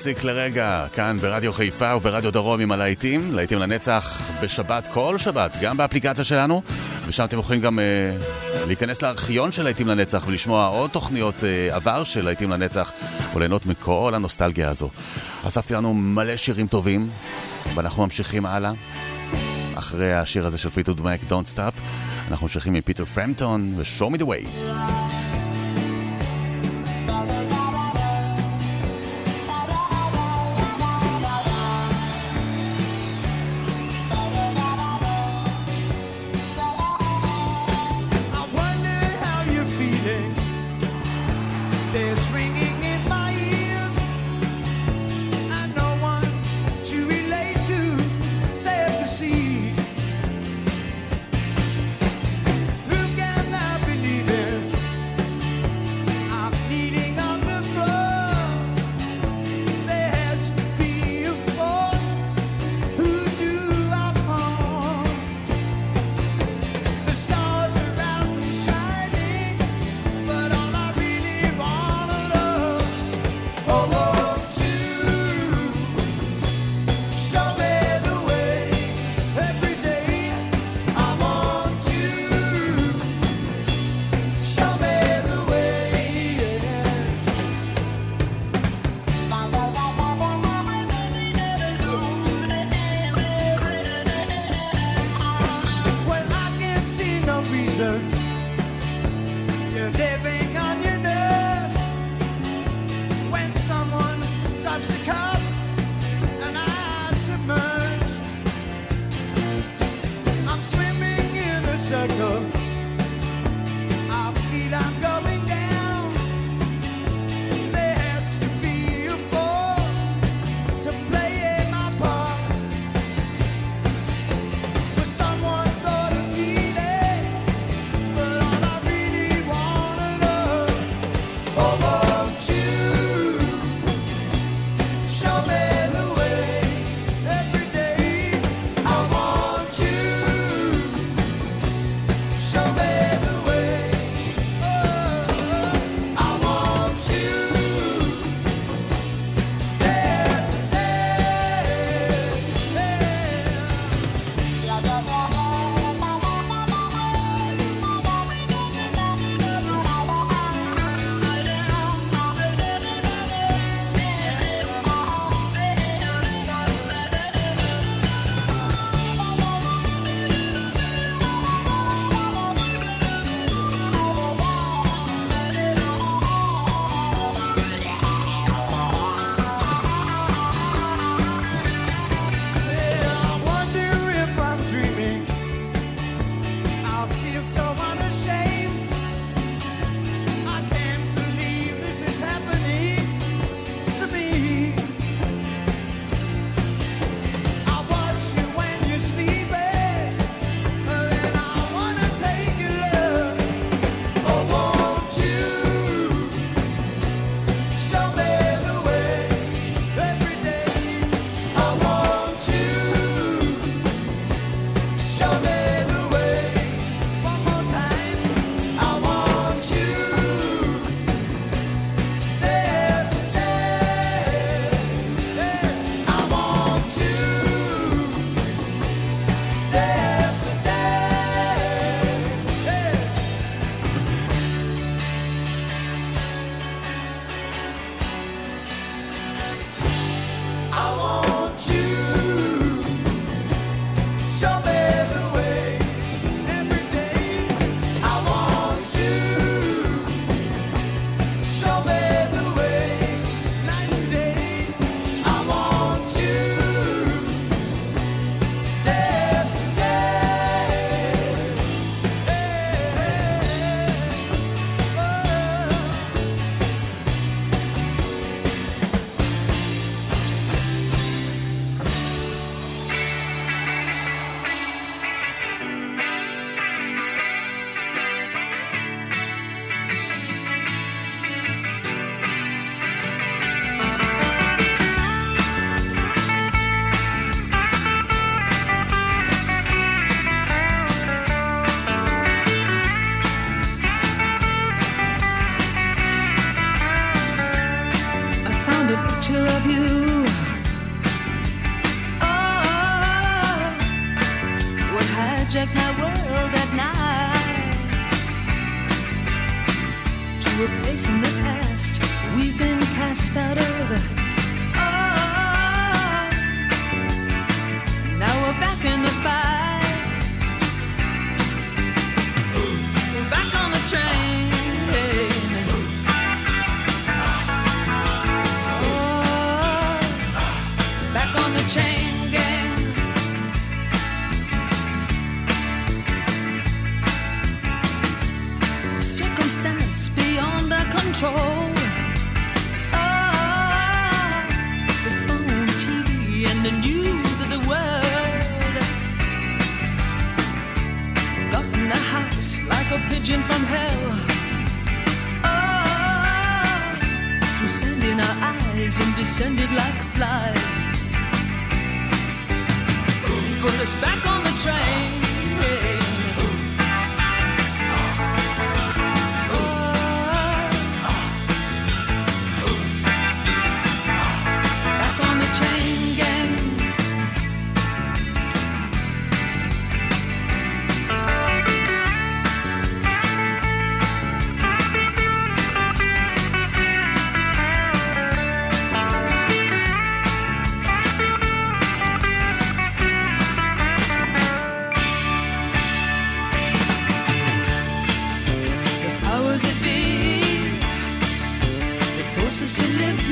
להפסיק לרגע, כאן ברדיו חיפה וברדיו דרום עם הלהיטים, להיטים לנצח בשבת, כל שבת, גם באפליקציה שלנו, ושם אתם יכולים גם אה, להיכנס לארכיון של להיטים לנצח ולשמוע עוד תוכניות אה, עבר של להיטים לנצח וליהנות מכל הנוסטלגיה הזו. אספתי לנו מלא שירים טובים, ואנחנו ממשיכים הלאה. אחרי השיר הזה של פיטוד מק, Don't Stop, אנחנו ממשיכים עם פיטר פרמפטון ו-Show Me The Way. America. a picture of you. Oh, what hijacked my world at night? To a place in the past we've been cast out of. pigeon from hell. Through sand in our eyes and descended like flies. Put us back on the train.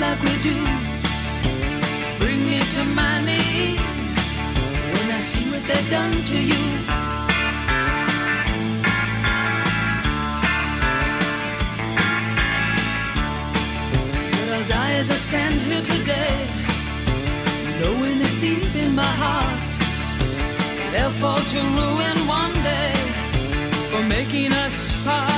like we do bring me to my knees when I see what they've done to you. But I'll die as I stand here today, knowing it deep in my heart. They'll fall to ruin one day for making us part.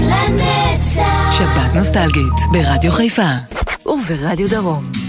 לנצח שבת נוסטלגית, ברדיו חיפה וברדיו דרום.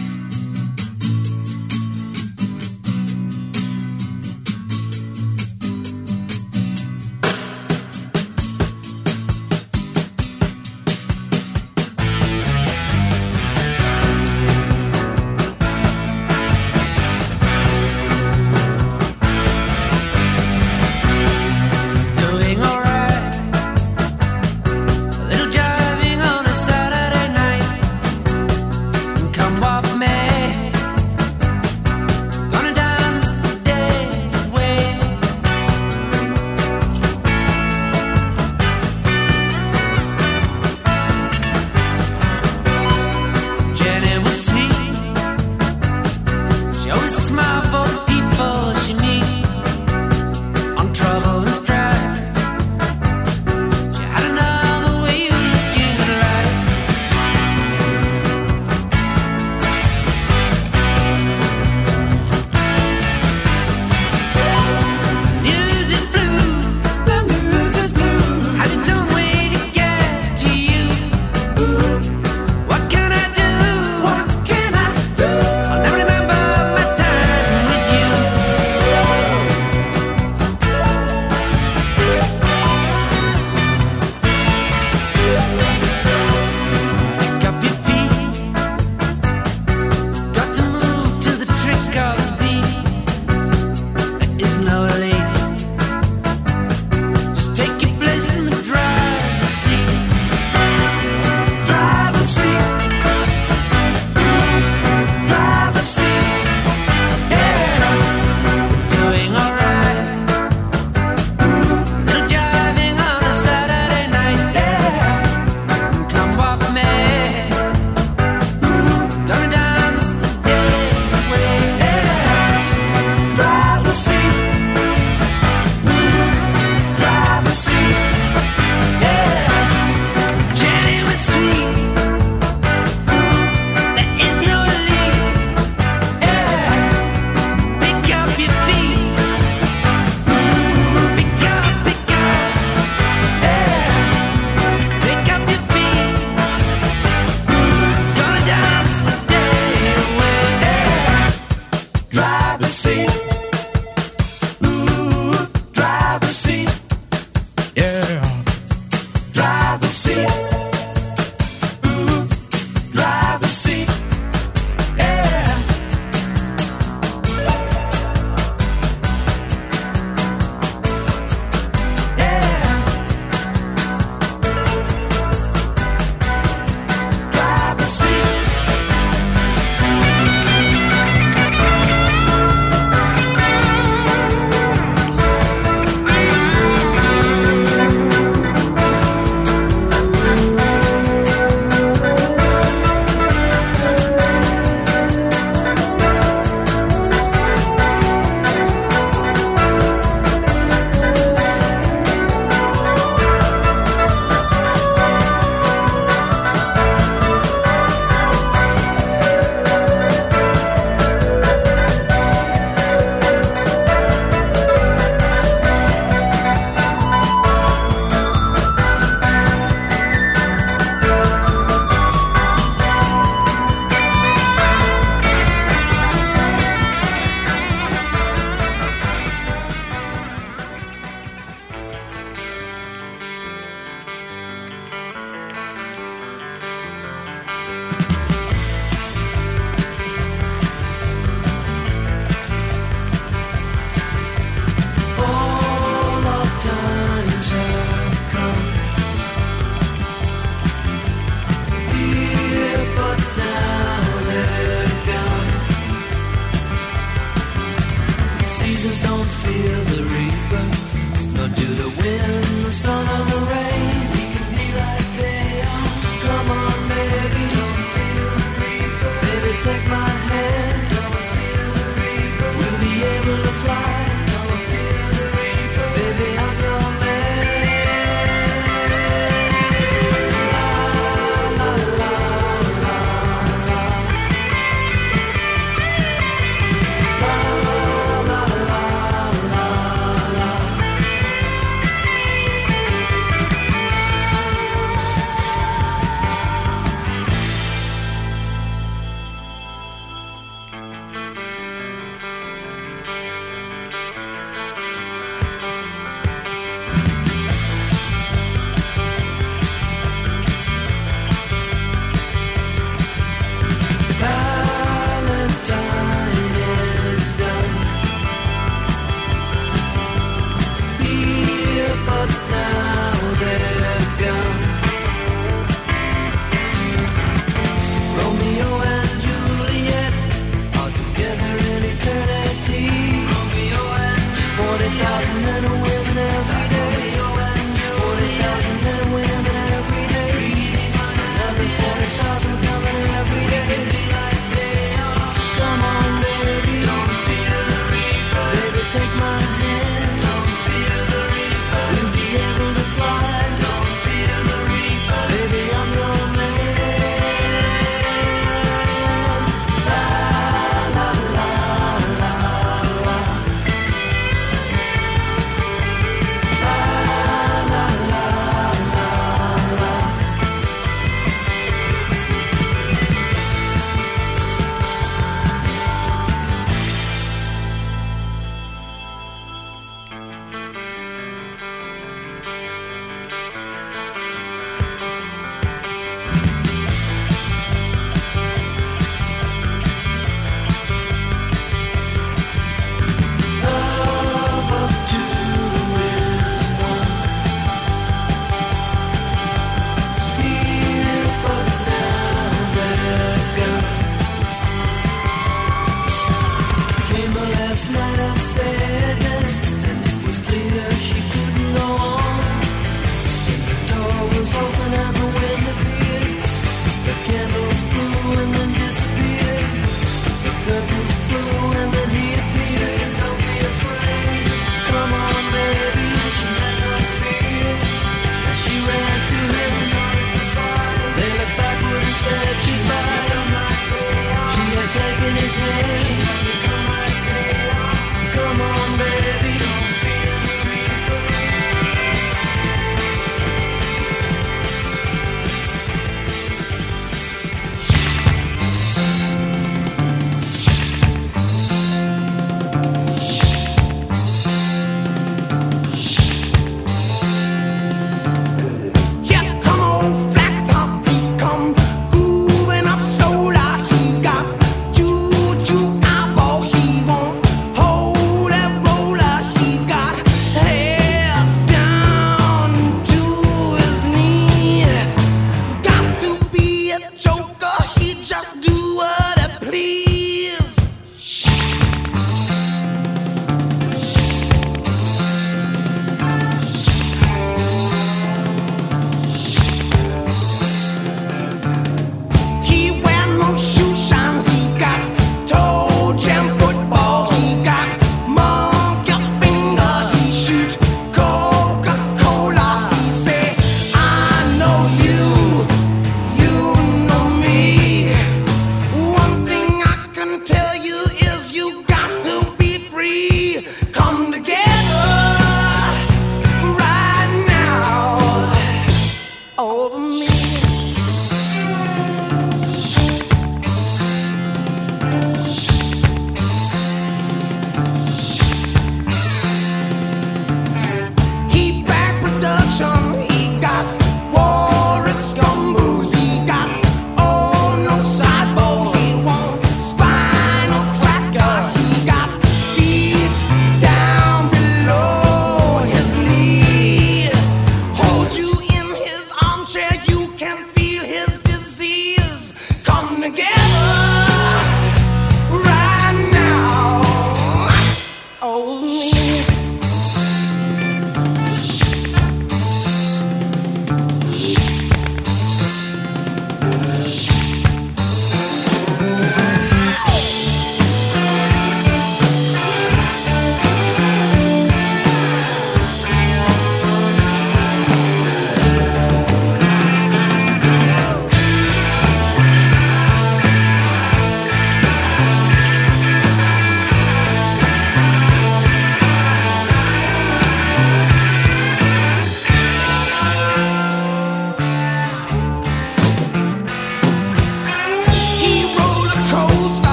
get your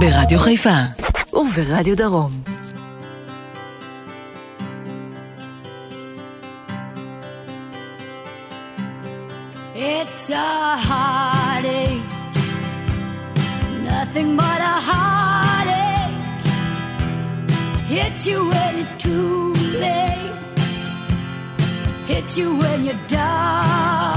ברדיו חיפה וברדיו דרום. It's a heartache, nothing but a heartache. Hits you when it's too late, hits you when you're down.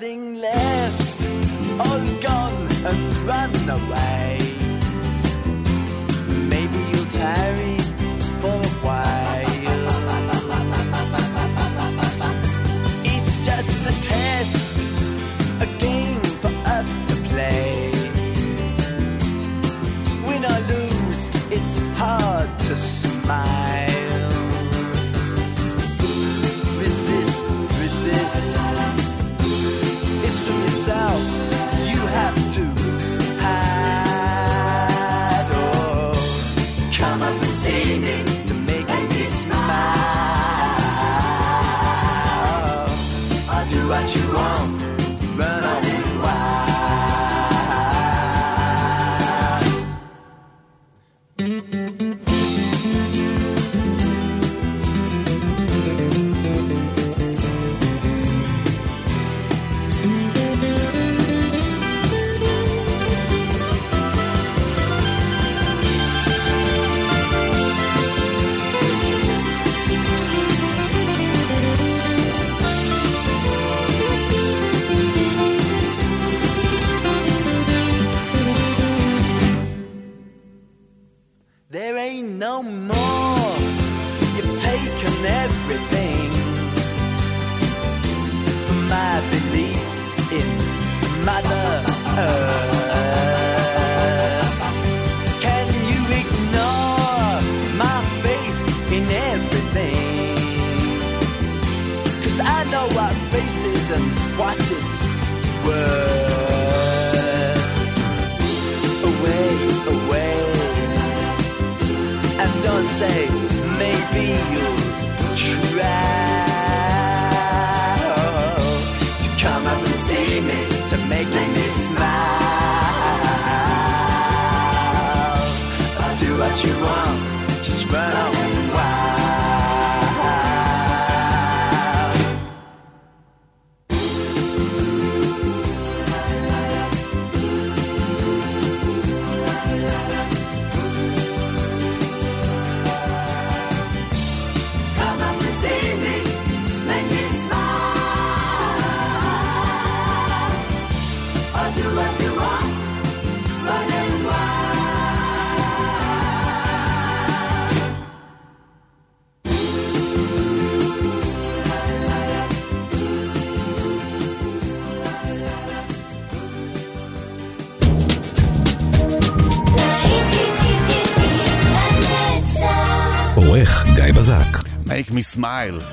Nothing left, עורך גיא בזק. Make me smile.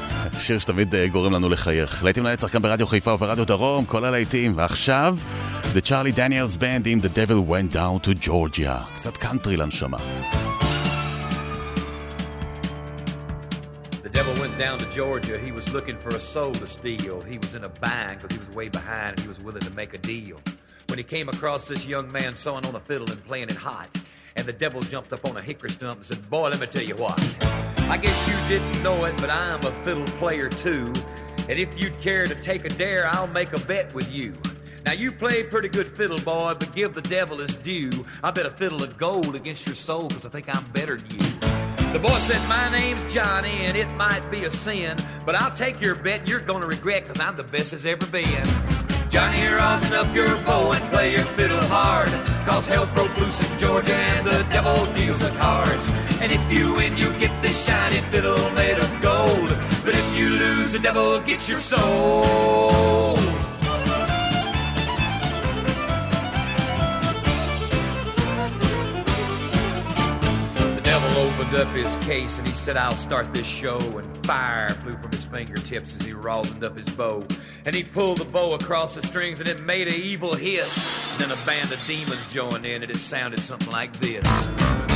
שיר שתמיד אה, גורם לנו לחייך. להיטים לנצח גם ברדיו חיפה וברדיו דרום, כל הלהיטים. ועכשיו, The Charlie Daniels Band עם The Devil Went Down to Georgia. קצת קאנטרי לנשמה. The devil went down to Georgia. He was looking for a soul to steal. He was in a bind because he was way behind and he was willing to make a deal. When he came across this young man sewing on a fiddle and playing it hot, and the devil jumped up on a hickory stump and said, Boy, let me tell you what. I guess you didn't know it, but I'm a fiddle player too. And if you'd care to take a dare, I'll make a bet with you. Now you play pretty good fiddle, boy, but give the devil his due. I bet a fiddle of gold against your soul, cause I think I'm better than you. The boy said, My name's Johnny, and it might be a sin, but I'll take your bet you're gonna regret, cause I'm the best as ever been. Johnny, rosin up your bow and play your fiddle hard, cause hell's broke loose in Georgia and the devil deals the cards. And if you win, you get this shiny fiddle made of gold, but if you lose, the devil gets your soul. Opened up his case and he said, I'll start this show. And fire flew from his fingertips as he rosined up his bow. And he pulled the bow across the strings and it made an evil hiss. And then a band of demons joined in and it sounded something like this.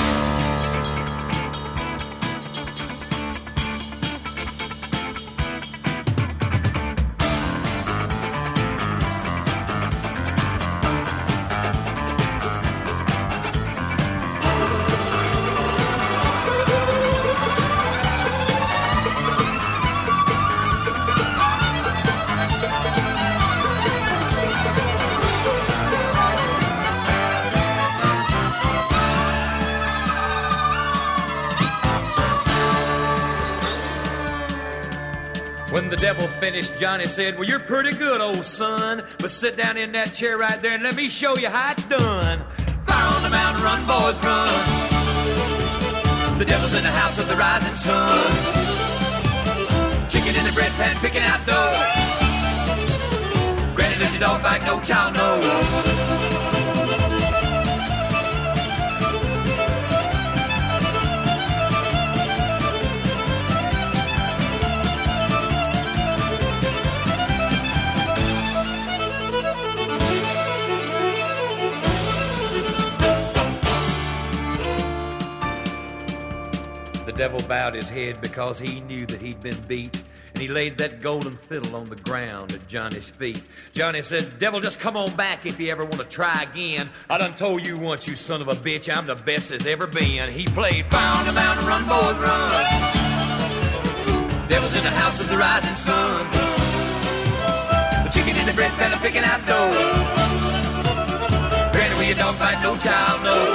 Finished, Johnny said, Well, you're pretty good, old son. But sit down in that chair right there and let me show you how it's done. Fire on the mountain, run, boys, run. The devil's in the house of the rising sun. Chicken in the bread pan, picking out dough. Granny does your dog bite, no child knows. Devil bowed his head because he knew that he'd been beat. And he laid that golden fiddle on the ground at Johnny's feet. Johnny said, Devil, just come on back if you ever want to try again. I done told you once, you son of a bitch, I'm the best there's ever been. He played on the Mountain, Run, Boys, Run. Devil's in the house of the rising sun. Chicken in the bread pan, picking out dough. Granny, you don't bite, no child knows.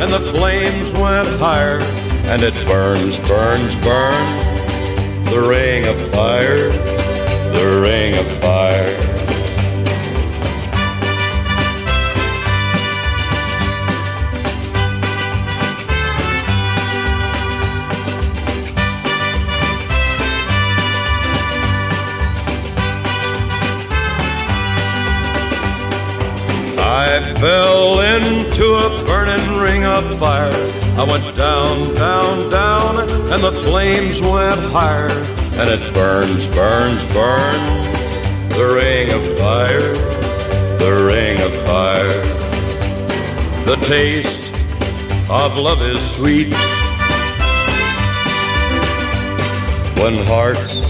and the flames went higher. And it burns, burns, burns. The ring of fire, the ring of fire. I fell into a burning ring of fire. I went down, down, down, and the flames went higher. And it burns, burns, burns. The ring of fire, the ring of fire. The taste of love is sweet. When hearts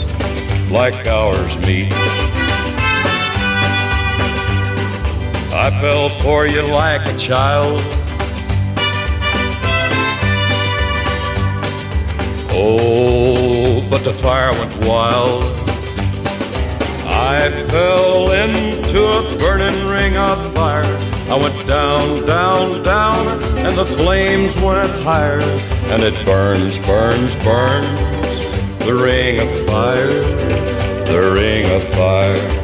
like ours meet. I fell for you like a child. Oh, but the fire went wild. I fell into a burning ring of fire. I went down, down, down, and the flames went higher. And it burns, burns, burns. The ring of fire, the ring of fire.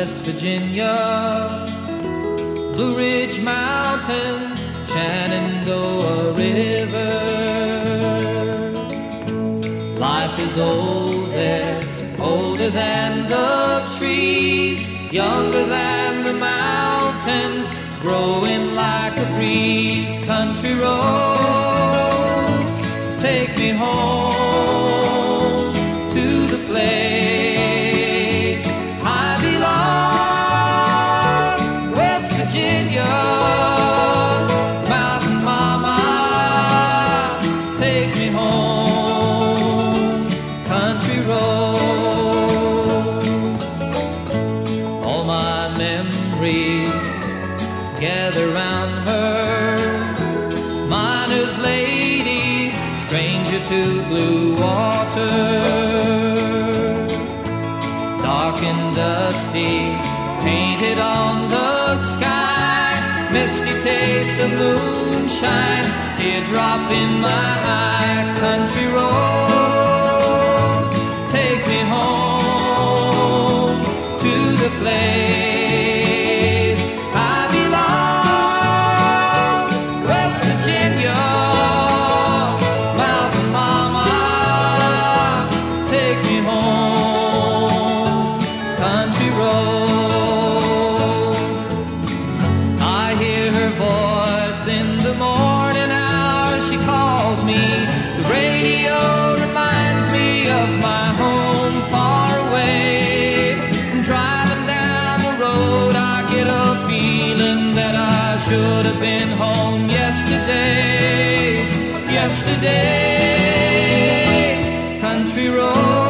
West Virginia, Blue Ridge Mountains, Shenandoah River. Life is old there, older than the trees, younger than the mountains, growing like a breeze. Country roads, take me home the moonshine, teardrop in my eye, country road. Take me home to the place. coming home yesterday, yesterday, country road.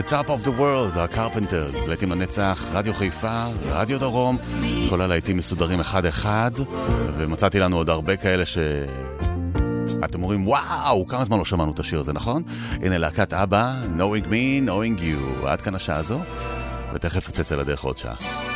The Top of the World, The Carpenters, להיטים לנצח, רדיו חיפה, רדיו דרום, כל הלהיטים מסודרים אחד-אחד, ומצאתי לנו עוד הרבה כאלה ש... אתם אומרים, וואו, כמה זמן לא שמענו את השיר הזה, נכון? הנה להקת אבא, Knowing Me, Knowing You, עד כאן השעה הזו, ותכף תצא לדרך עוד שעה.